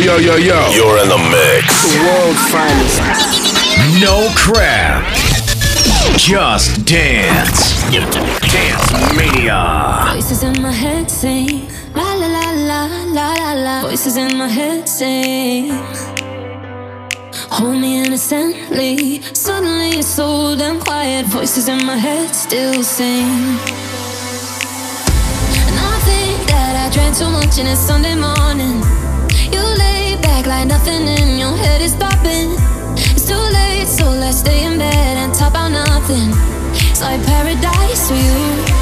yo, yo, yo. You're in the mix. The world's finest. No crap. Just dance. Dance Mania. Voices in my head sing. La la la la la la la. Voices in my head sing. Hold me innocently. Suddenly it's so damn quiet. Voices in my head still sing. And I think that I drank too much and it's Sunday morning. You lay back like nothing in your head is popping. It's too late, so let's stay in bed and talk about nothing. It's like paradise for you.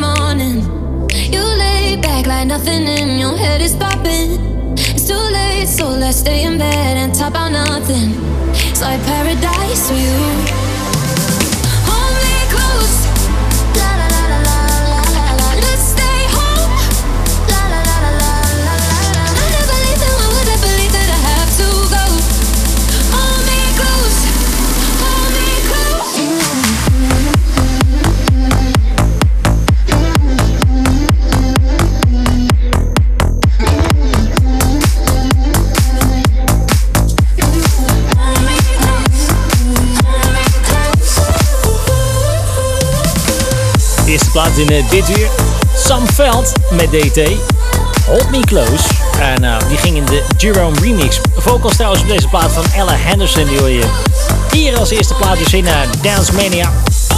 Morning. You lay back like nothing in your head is popping. It's too late, so let's stay in bed and talk about nothing. It's like paradise for you. De eerste plaat in eh, dit uur. Sam Veld met DT. Hold Me Close. En eh, die ging in de Jerome remix. Vocals trouwens op deze plaat van Ella Henderson. Die hoor je hier als eerste plaat dus in uh, Dance Mania.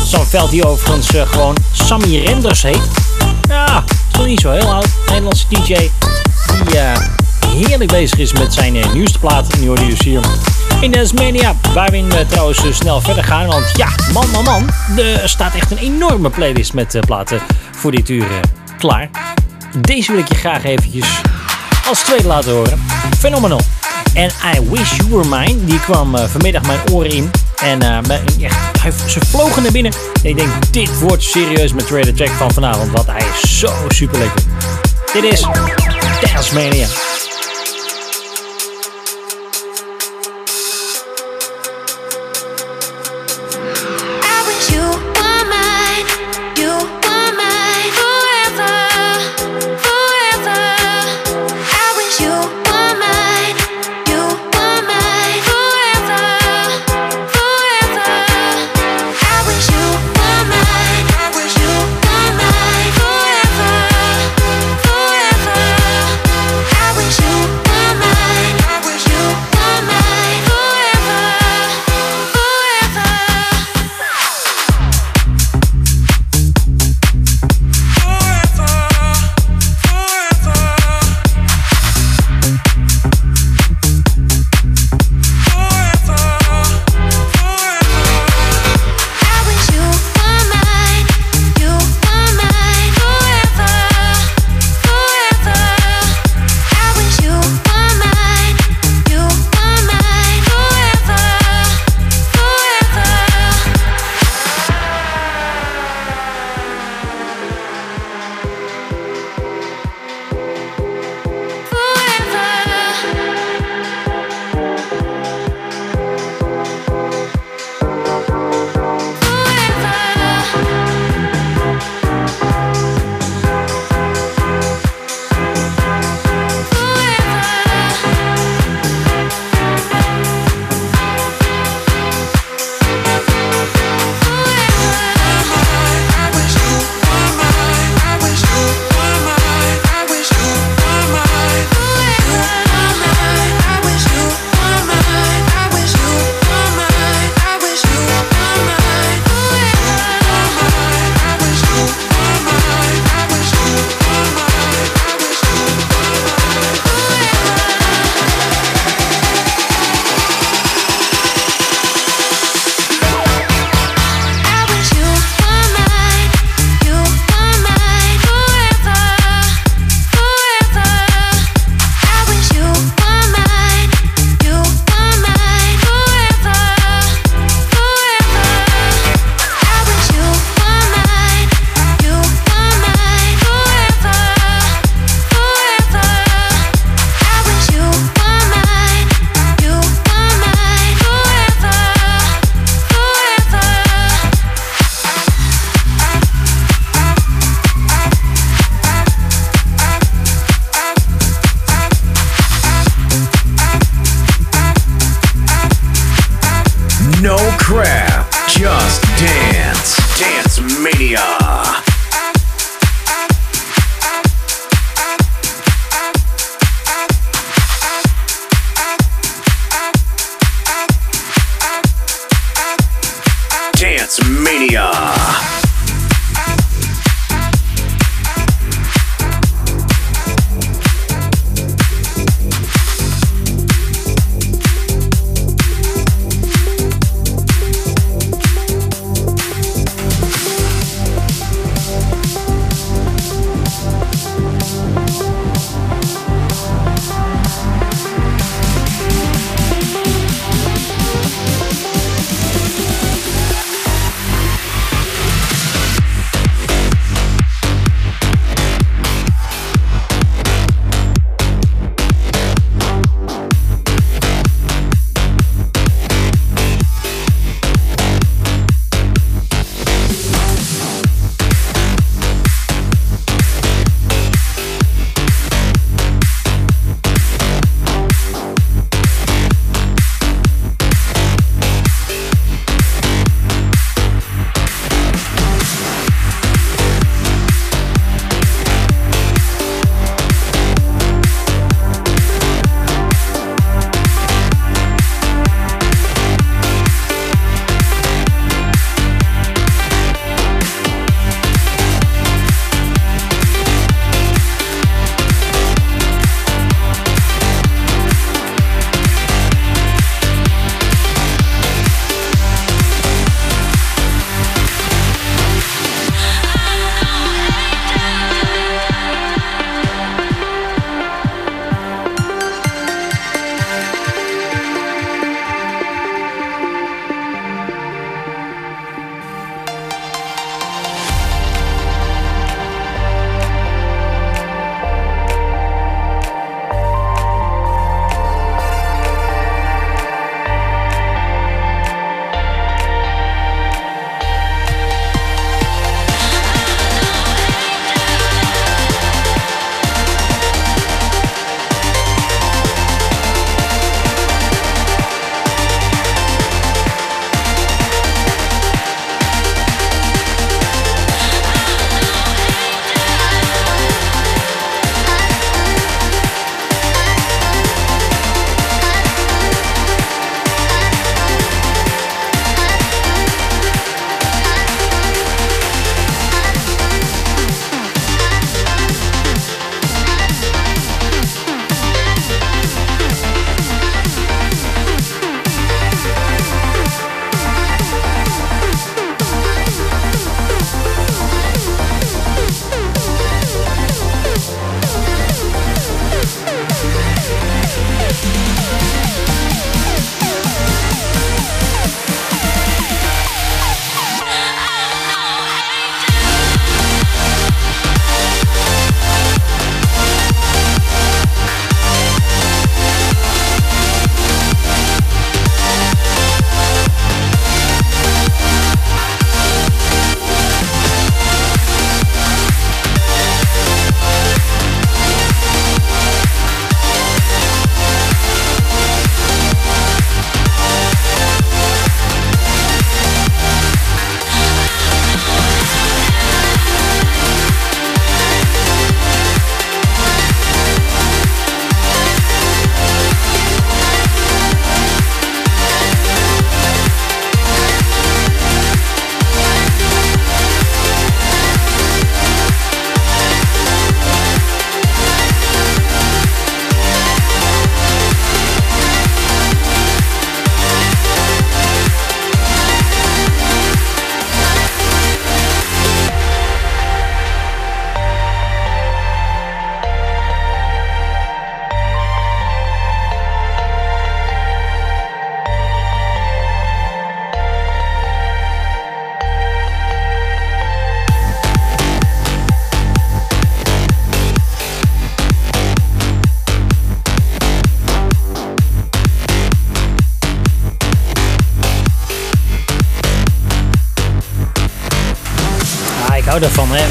Sam Veld die overigens eh, gewoon Sammy Renders heet. Ja, is nog niet zo heel oud. Nederlandse DJ. Die heerlijk bezig is met zijn nieuwste plaat. En die hoor je dus hier in Dance Mania. Waarin we trouwens eh, snel verder gaan. Want ja, man, man, man. Er staat echt een enorme playlist met eh, platen voor dit uur eh, klaar. Deze wil ik je graag eventjes als tweede laten horen. Phenomenal. En I Wish You Were Mine, die kwam eh, vanmiddag mijn oren in. En hij, ze vlogen naar binnen. En ik denk, dit wordt serieus met Trader Jack van vanavond. Want hij is zo super lekker. Dit is Dance.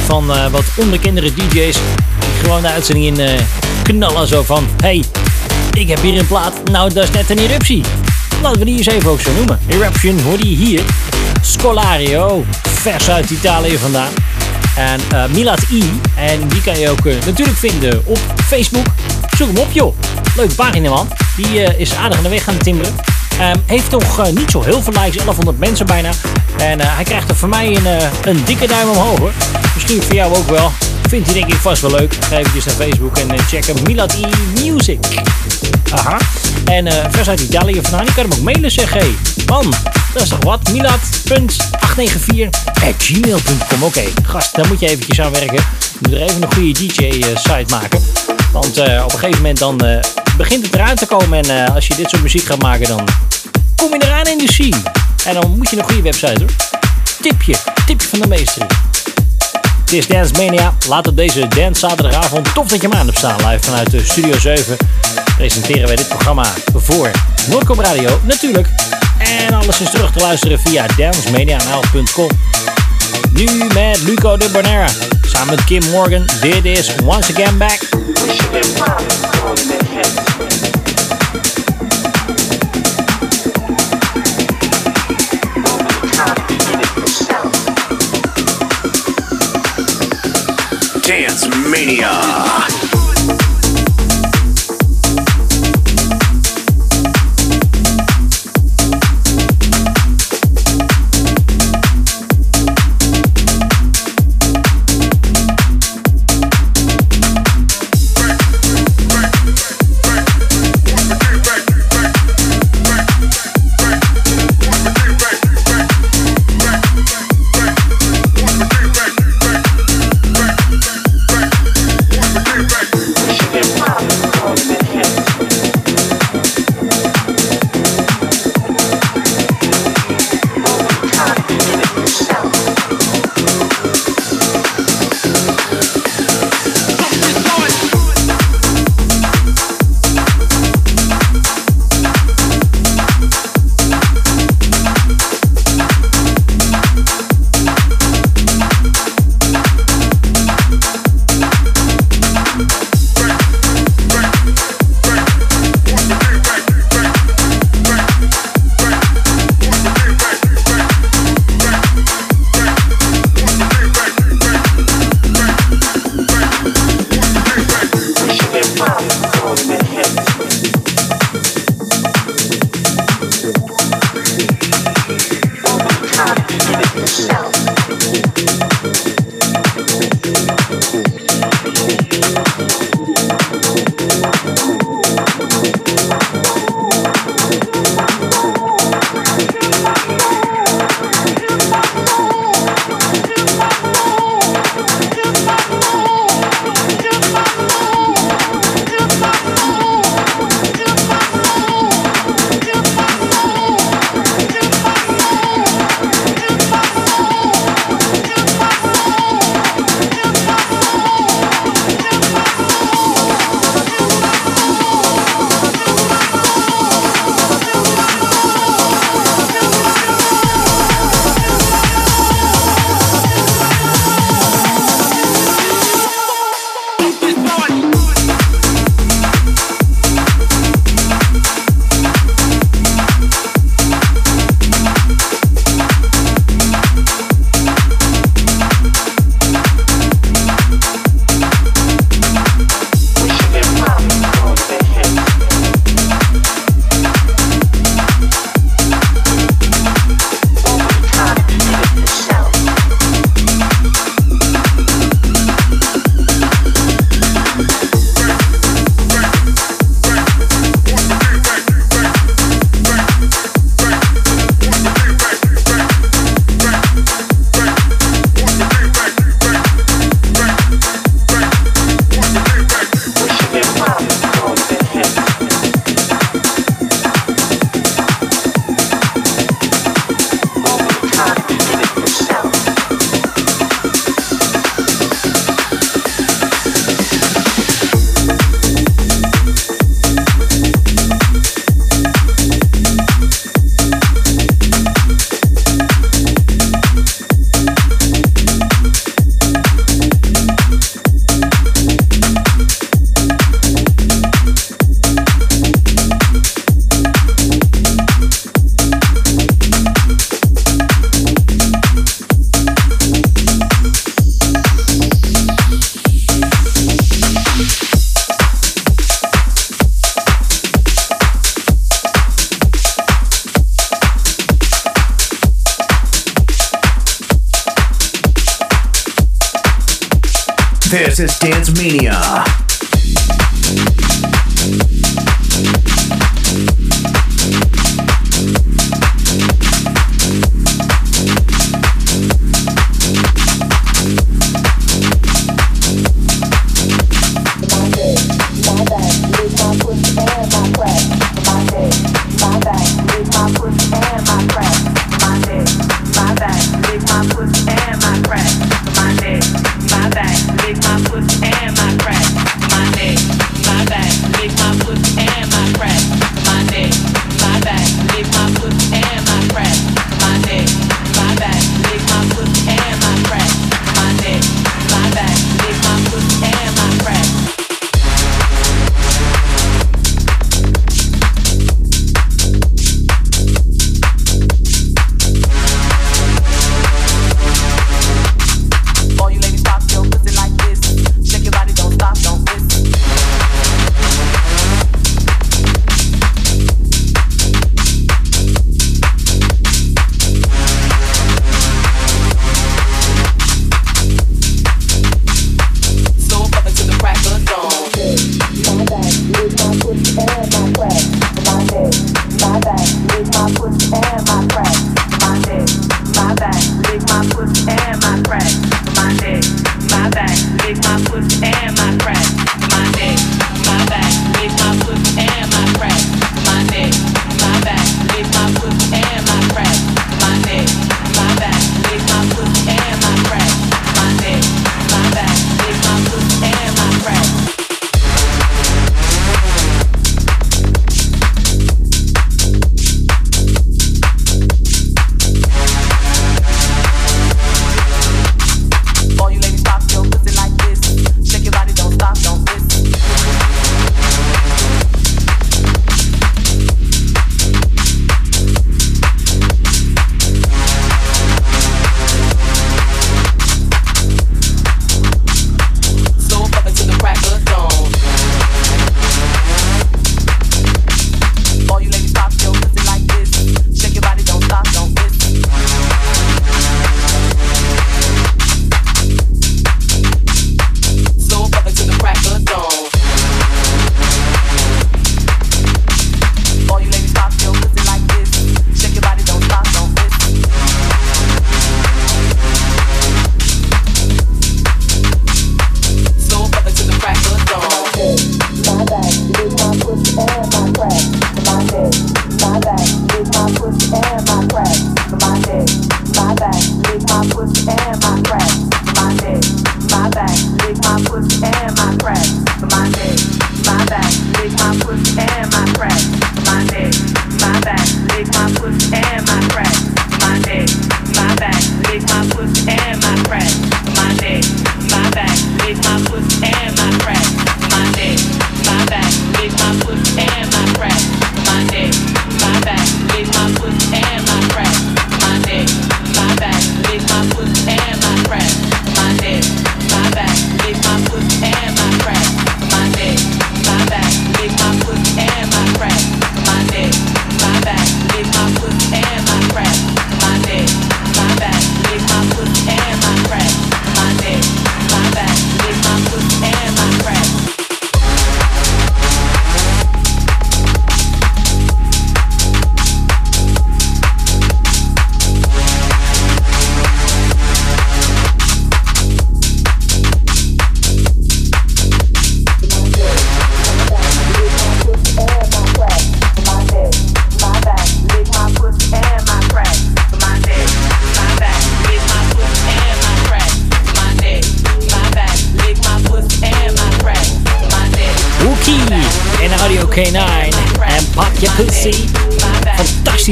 Van uh, wat onbekendere DJ's die gewoon de uitzending in uh, knallen. Zo van: hey, ik heb hier een plaat. Nou, dat is net een eruptie. Laten we die eens even ook zo noemen. Eruption hoorde je hier. Scolario, vers uit Italië vandaan. En uh, I. En die kan je ook natuurlijk vinden op Facebook. Zoek hem op joh. Leuke pagina man. Die is aardig aan de weg gaan timmeren. Um, heeft nog niet zo heel veel likes, 1100 mensen bijna. En hij krijgt er voor mij een, een dikke duim omhoog hoor. Misschien voor jou ook wel. Vindt hij denk ik vast wel leuk. Ga even naar Facebook en check hem. Milad I Music. Aha. En uh, vers uit Italië vandaan. Je kan hem ook mailen zeg. Hey, man, dat is toch wat? Milad.894 Oké, gast, dan moet je eventjes aan werken. Je moet er even een goede DJ-site maken. Want op een gegeven moment dan begint het eruit te komen. En als je dit soort muziek gaat maken, dan kom je eraan in de scene. En dan moet je een goede website hoor. Tipje, tipje van de meester. Dit is Dance Mania. Laat op deze dance zaterdagavond. Tof dat je me aan hebt staan live vanuit de Studio 7 presenteren wij dit programma voor Noordcom Radio natuurlijk. En alles is terug te luisteren via dancemania.nl.com. Nu met Luco de Bonera samen met Kim Morgan. Dit is Once Again Back. Mania. yourself. Dance Mania.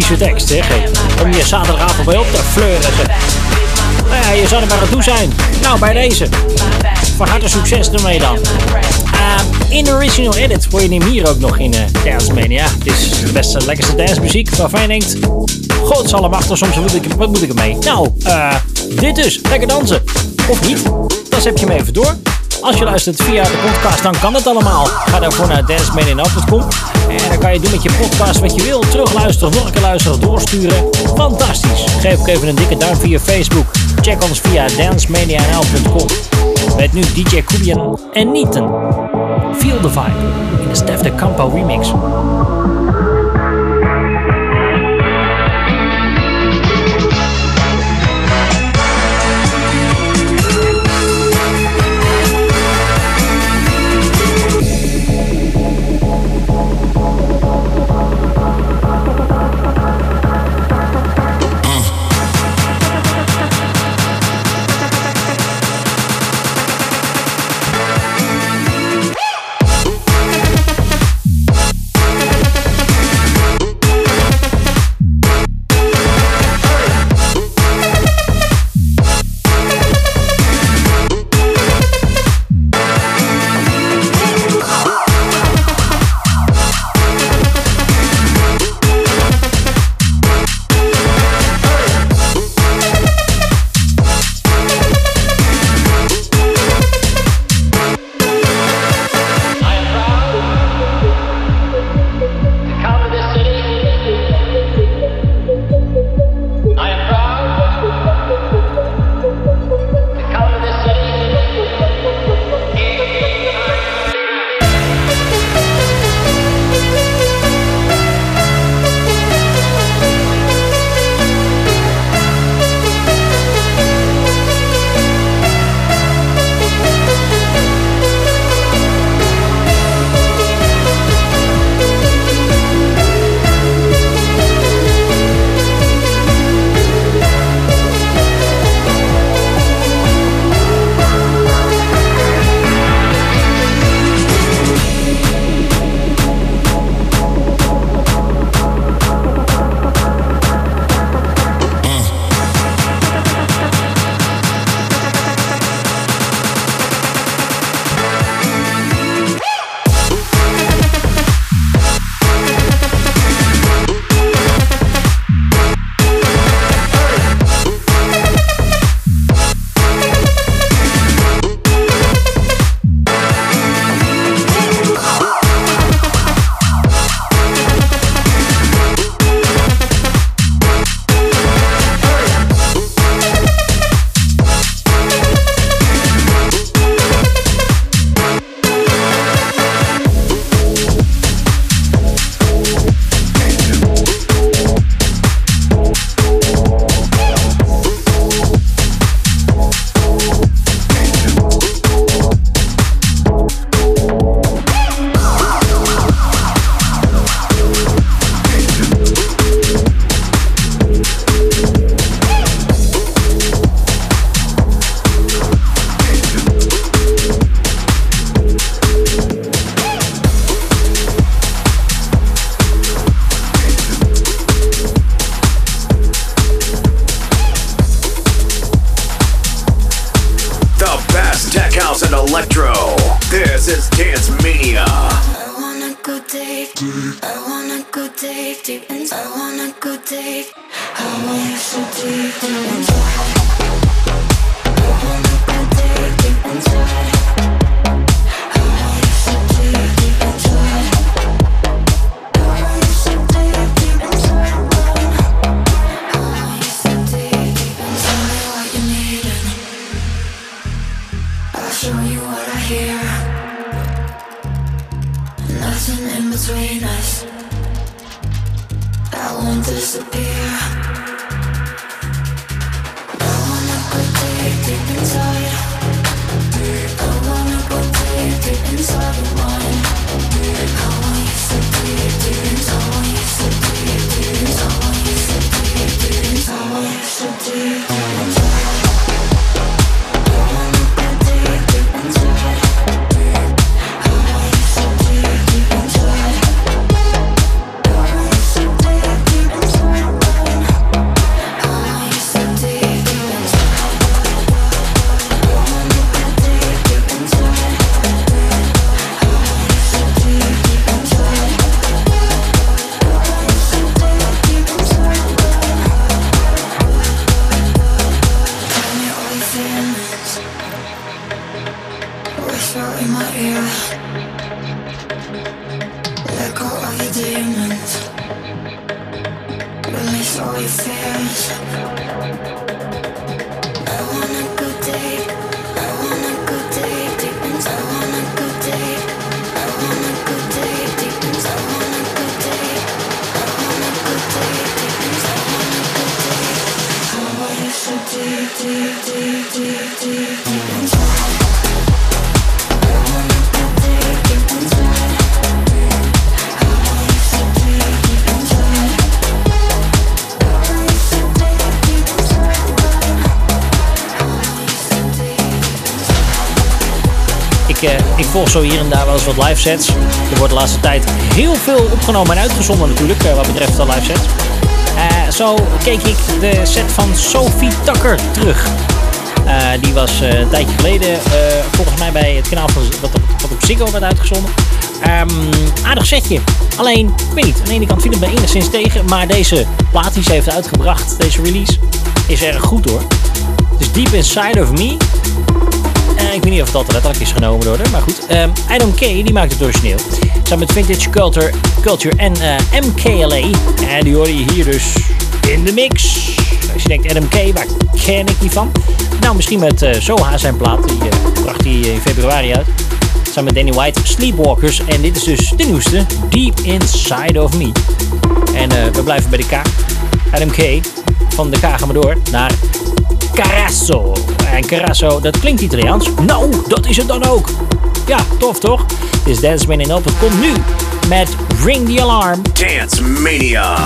This is Dance Mania. bij deze. Van harte succes ermee dan. Uh, in de original edit hoor je hem hier ook nog in uh, Dance Mania. Het is de beste, lekkerste dancemuziek waarvan je denkt... God zal hem achter, soms moet ik, wat moet ik ermee? Nou, uh, dit dus. Lekker dansen. Of niet? Dan zet je hem even door. Als je luistert via de podcast, dan kan het allemaal. Ga daarvoor naar dancemania.com en dan kan je doen met je podcast wat je wil. Terugluisteren, nog een keer luisteren, doorsturen. Fantastisch. Geef ook even een dikke duim via Facebook. Check ons via dancemania.nl.com. Met nu DJ Kubian en Nieten. Feel the Vibe in de Stef de Campo remix. Zo hier en daar wel eens wat live sets. Er wordt de laatste tijd heel veel opgenomen en uitgezonden natuurlijk, wat betreft de live sets. zo keek ik de set van Sophie Tucker terug. die was een tijdje geleden volgens mij bij het kanaal van, wat, op, wat werd uitgezonden. Um, aardig setje. Alleen, ik weet niet, aan de ene kant viel het me enigszins tegen. Maar deze plaat die ze heeft uitgebracht, deze release, is erg goed hoor. Dus Deep Inside of Me. Uh, ik weet niet of dat letterlijk is genomen door maar goed. Ehm, Adam K, die maakt het origineel. Samen met Vintage Culture, Culture en eh, MKLA. En die hoor je hier dus in de mix. Als je denkt Adam K, waar ken ik die van? Nou, misschien met uh, Soha zijn plaat. Die bracht hij in februari uit. Samen met Danny White, Sleepwalkers. En dit is dus de nieuwste, Deep Inside of Me. En we blijven bij de K. Adam K. Van de K gaan we door naar Carasso. En Carasso, dat klinkt Italiaans. Nou, dat is het dan ook. Ja, tof toch? Is Dance Man in Op. Komt nu met Ring the Alarm. Dance Mania.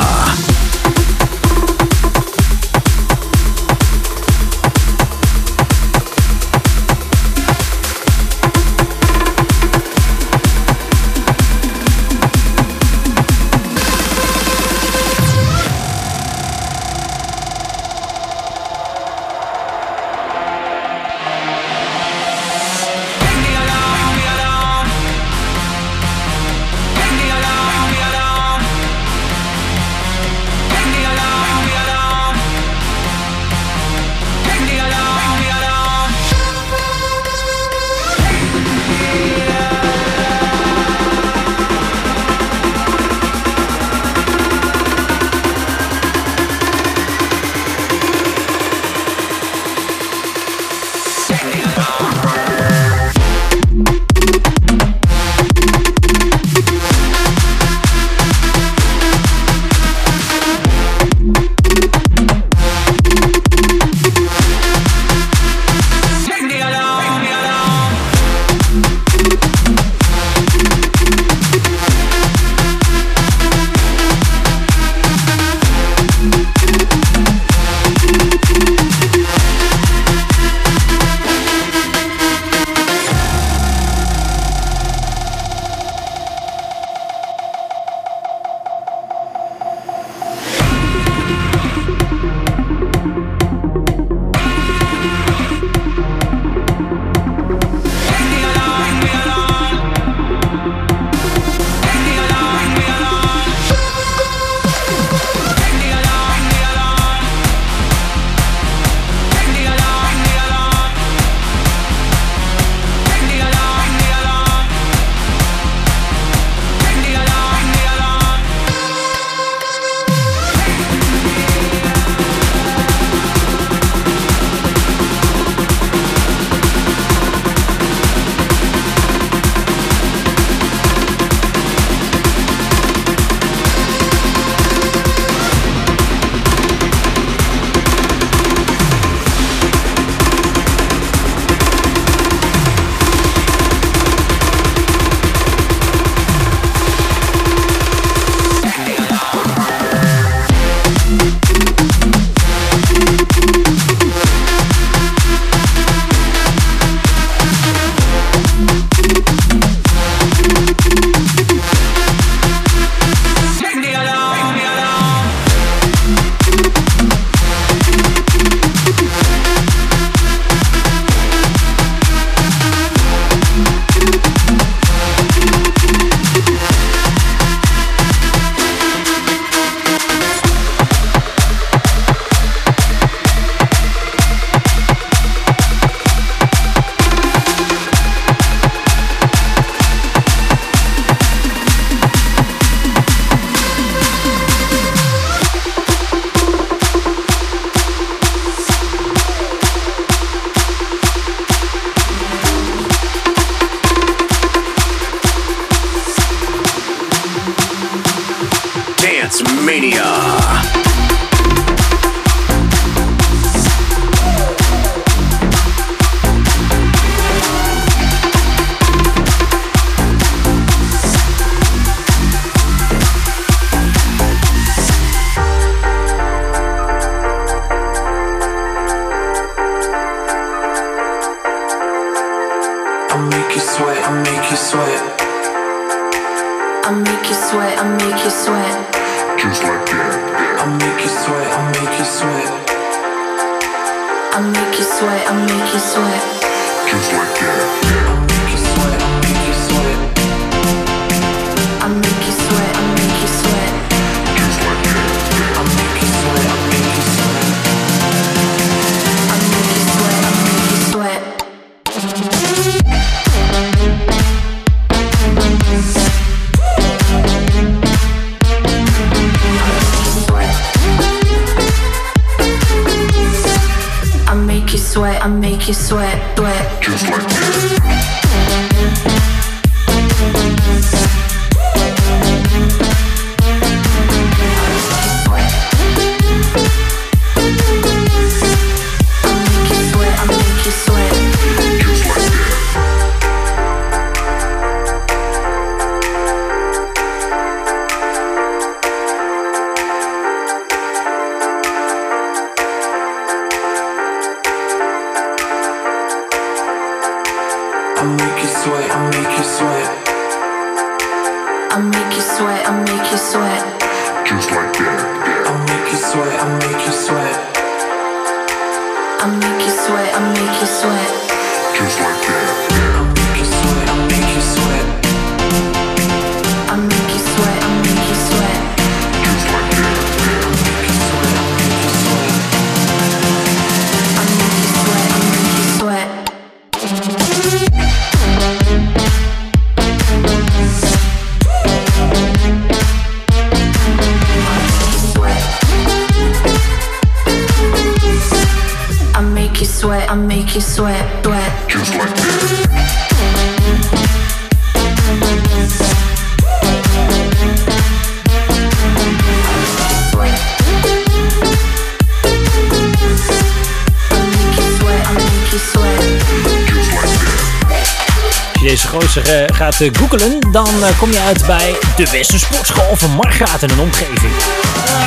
Gaat eh, googelen, dan eh, kom je uit bij de beste sportschool van Margraat en een omgeving.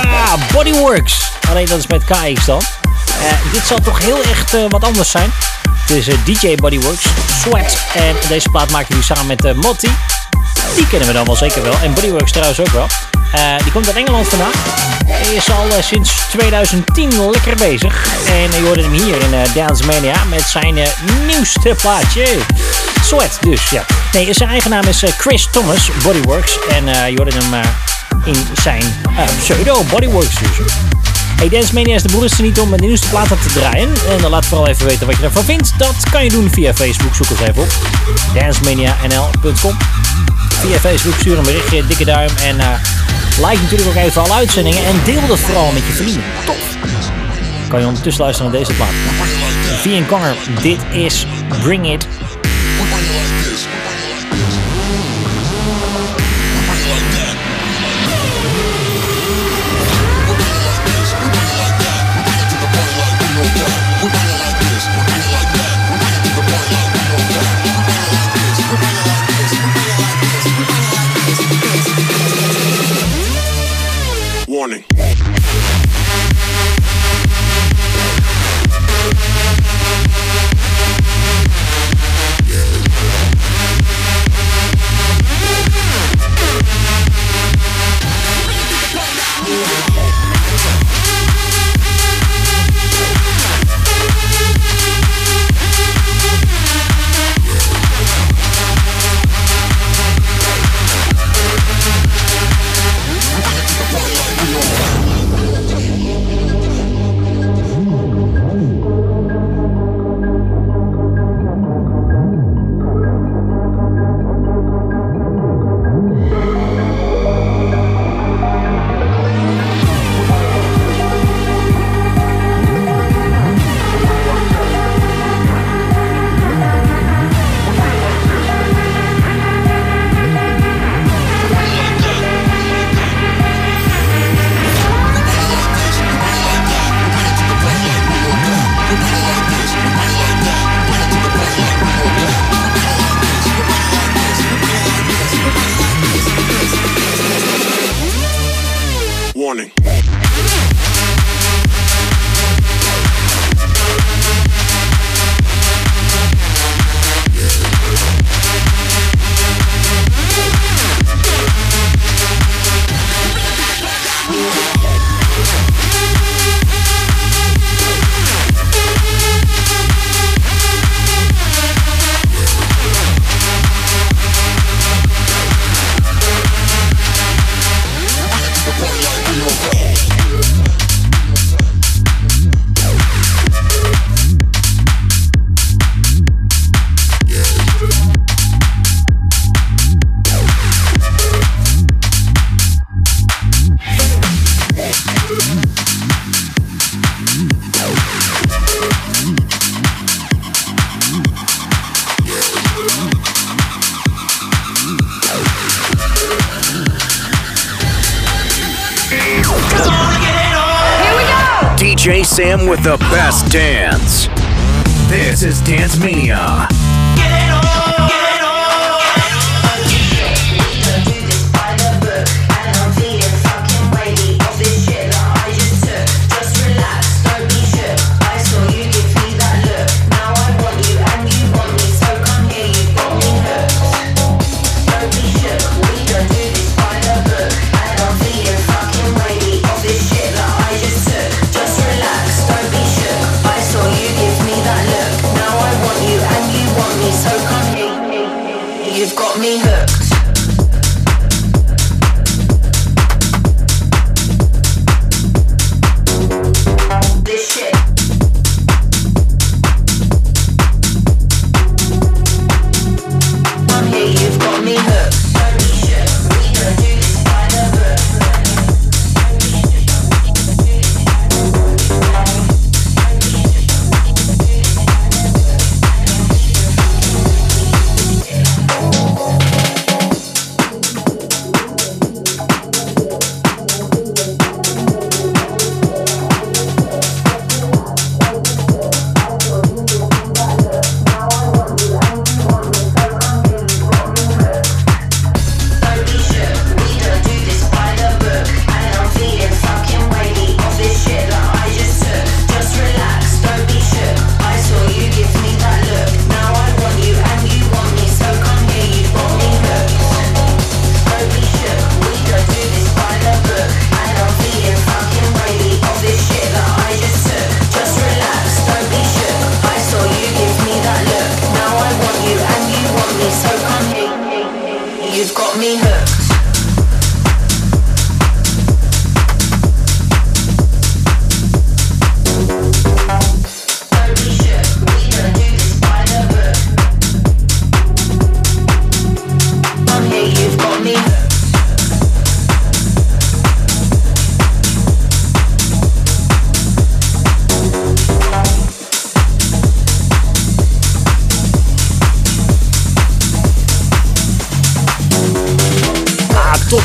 Ah, Bodyworks. Alleen dat is met KX dan. Eh, dit zal toch heel echt wat anders zijn. Het is DJ Bodyworks, Sweat. En deze plaat maakte hij samen met Motti. Die kennen we dan wel zeker wel. En Bodyworks trouwens ook wel. Die komt uit Engeland vandaan. Hij is al sinds 2010 lekker bezig. En je hoorde hem hier in Dance Mania met zijn nieuwste plaatje. Sweat dus, ja. Nee, zijn eigen naam is eh, Chris Thomas, Bodyworks. En eh, je hoorde hem eh, in zijn eh, pseudo Bodyworks dus. Hey, Dance Mania is de boerste niet om de nieuwste platen te draaien. En dan laat vooral even weten wat je ervan vindt. Dat kan je doen via Facebook. Zoek ons even op. dancemanianl.com Via Facebook stuur een berichtje, dikke duim. En like natuurlijk ook even alle uitzendingen. En deel dat vooral met je vrienden. Tof. Kan je ondertussen luisteren naar deze plaat. V Connor, dit is Bring It.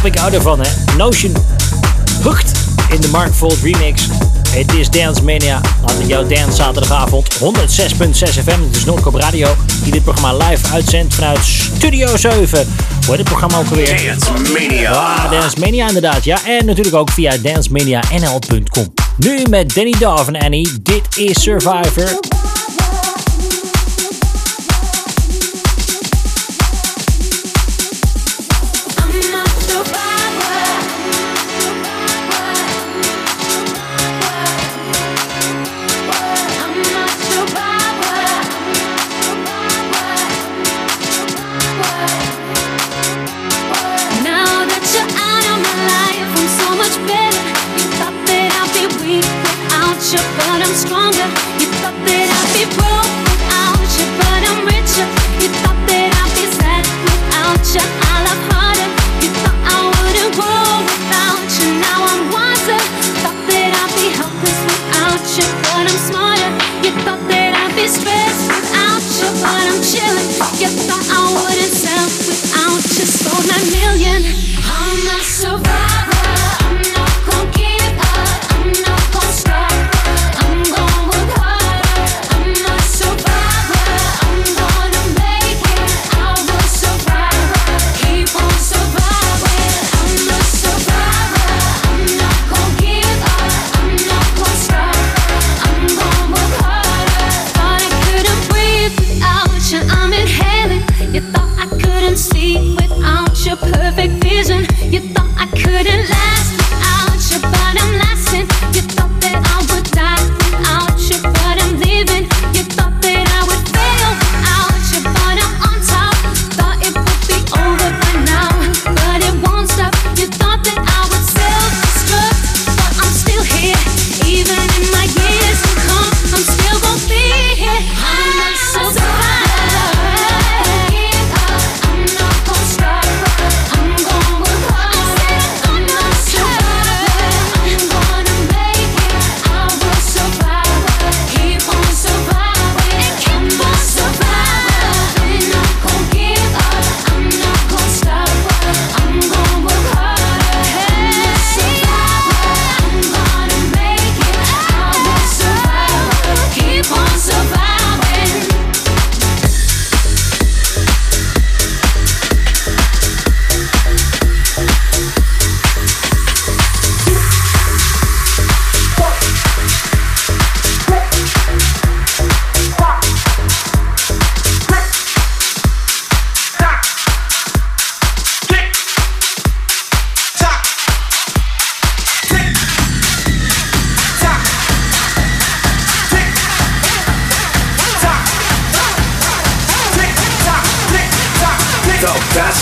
ik hou ervan hè. Notion Hucht in de Mark Volt remix. Het is Dance Mania aan jouw dance zaterdagavond. 106.6 FM, het is Noordkop Radio. Die dit programma live uitzendt vanuit Studio 7. Wordt dit programma ook weer. Dance Mania. Ah, Dance Mania inderdaad, ja. En natuurlijk ook via dancemanianl.com. Nu met Danny Dove en Annie. Dit is Survivor.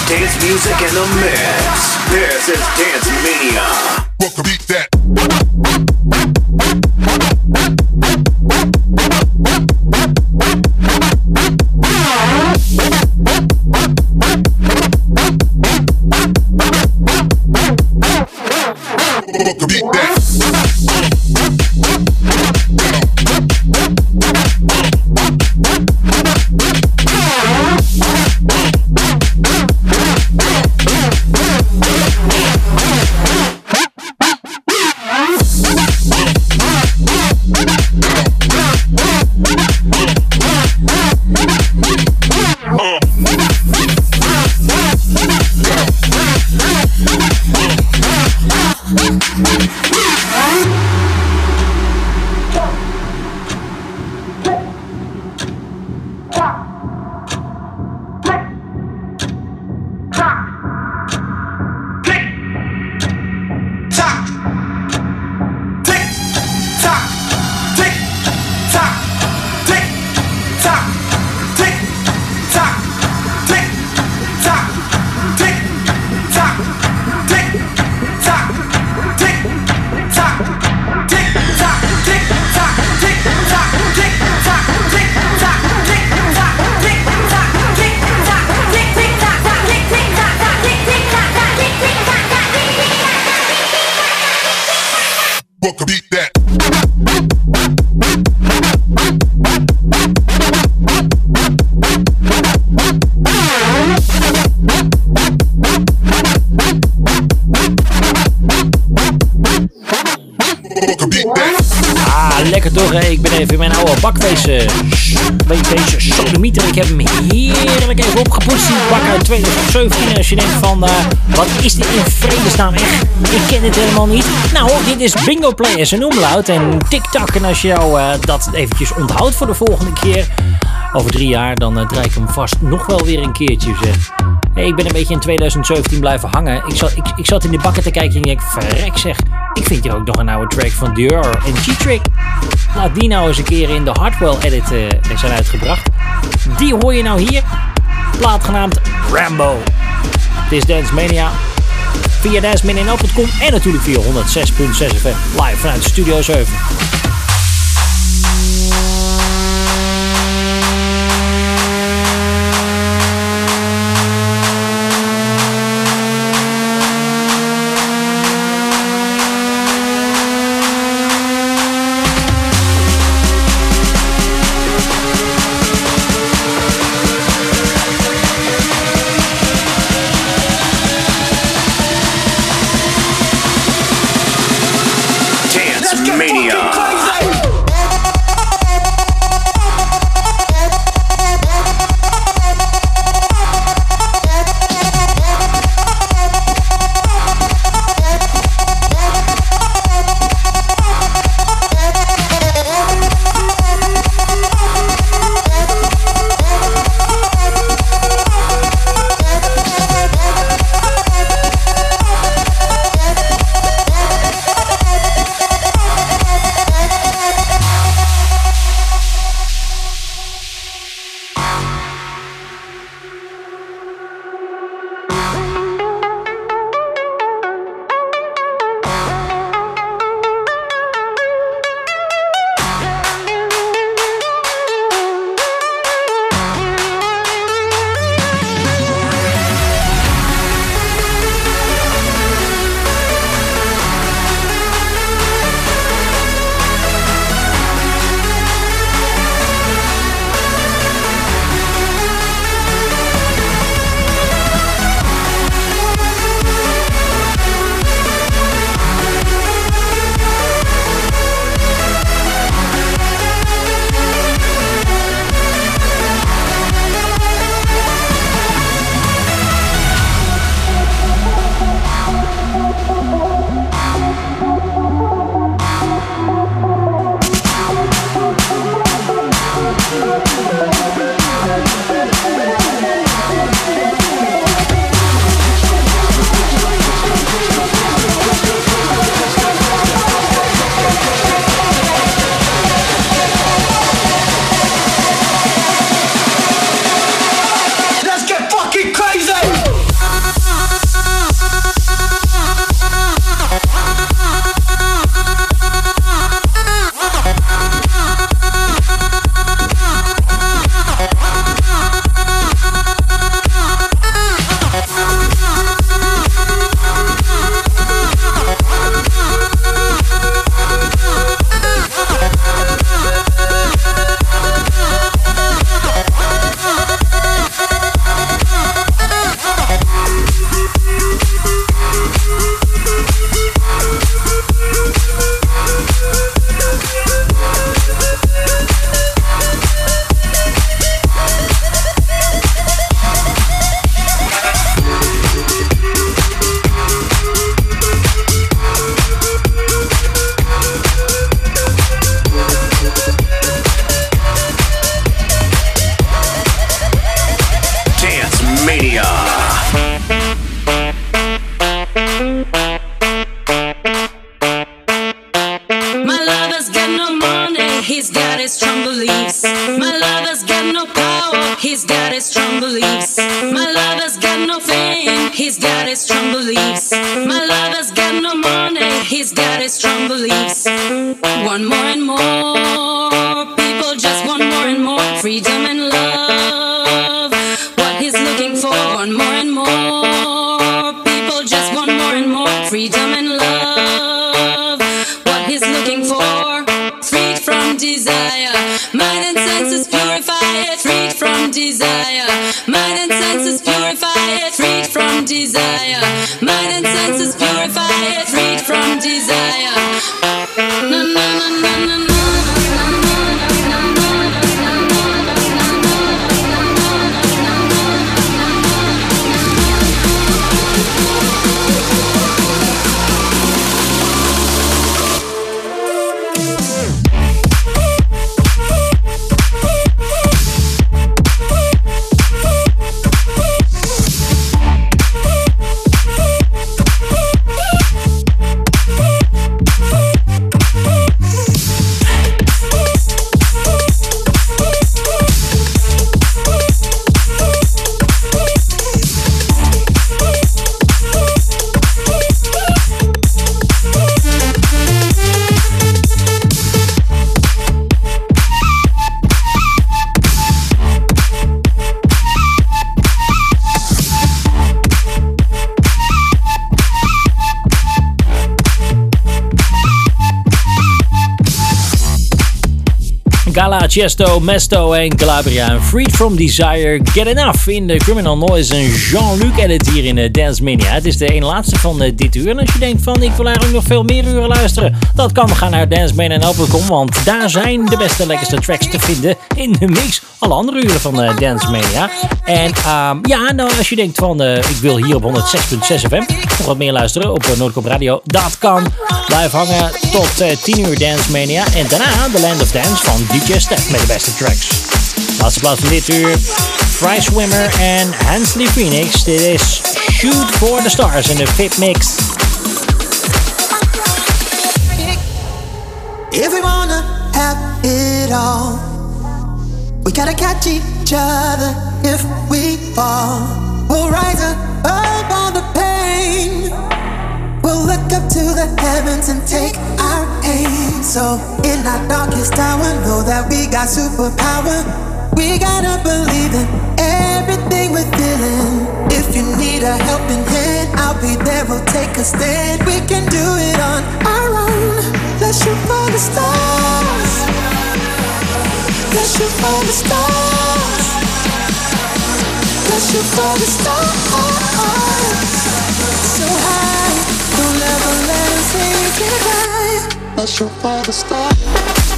Dance music in the mix. This is Dance Mania. Welcome, beat that. Lekker hè? Ik ben even in mijn oude bakwezen. Beetje sodemieter. Ik heb hem heerlijk even opgepoetst. Die bak uit 2017. Als je denkt van, eh, wat is dit in vredesnaam echt? Ik ken dit helemaal niet. Nou, dit is Bingo Players en Umlaut en TikTok. En als je jou eh, dat eventjes onthoudt voor de volgende keer, over drie jaar, dan eh, draai ik hem vast nog wel weer een keertje, zeg. Ik ben een beetje in 2017 blijven hangen. Ik zat, ik, ik zat in de bakken te kijken en ik verrek zeg. Ik vind hier ook nog een oude track van Dior en G-Trick. Laat die nou eens een keer in de Hardwell edit eh, zijn uitgebracht. Die hoor je nou hier. Plaat genaamd Rambo. Het is Dance Mania. Via dancemania.com en natuurlijk via 106.6 FM live vanuit Studio 7. Chesto, Mesto en Calabria. Freed from Desire, Get Enough in de Criminal Noise en Jean-Luc edit hier in de Dance Mania. Het is de ene laatste van eh, dit uur. En als je denkt van ik wil eigenlijk nog veel meer uren luisteren, dat kan. Ga naar dancemania.com, want daar zijn de beste lekkerste tracks te vinden in de mix. Alle andere uren van eh, Dance Mania. En ehm, ja, nou als je denkt van eh, ik wil hier op 106.6 FM nog wat meer luisteren op uh, Noordkop Radio, dat kan. Blijf hangen tot eh, 10 uur Dance Mania. En daarna de Land of Dance van DJ Stef met de beste tracks. Laatste plaats van dit uur. Fry Swimmer en Hansley Phoenix. Dit is Shoot for the Stars in de Fit Mix. If we wanna have it all, we gotta catch each other if we fall. We'll rise above pain. We'll look up to the heavens and take our aim. So, in our darkest hour, know that we got superpower. We gotta believe in everything we're feeling. If you need a helping hand, I'll be there. We'll take a stand. We can do it on our own. Let's shoot for the stars. Let's shoot for the stars. Let's shoot for the stars. I'll shoot for the stars.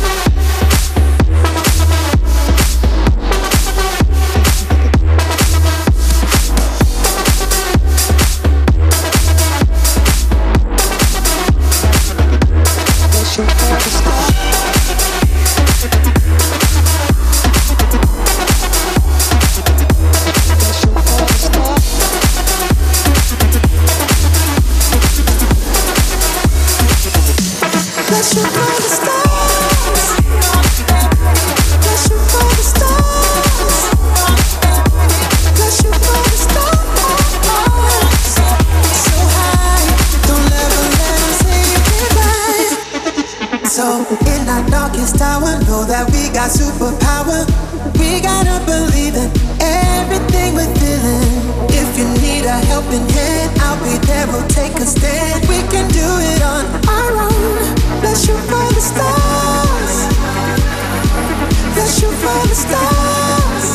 Got superpower. We gotta believe in everything we're feeling. If you need a helping hand, I'll be there. We'll take a stand. We can do it on our own. Let's shoot for the stars. Let's shoot for the stars.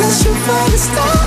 Let's shoot for the stars.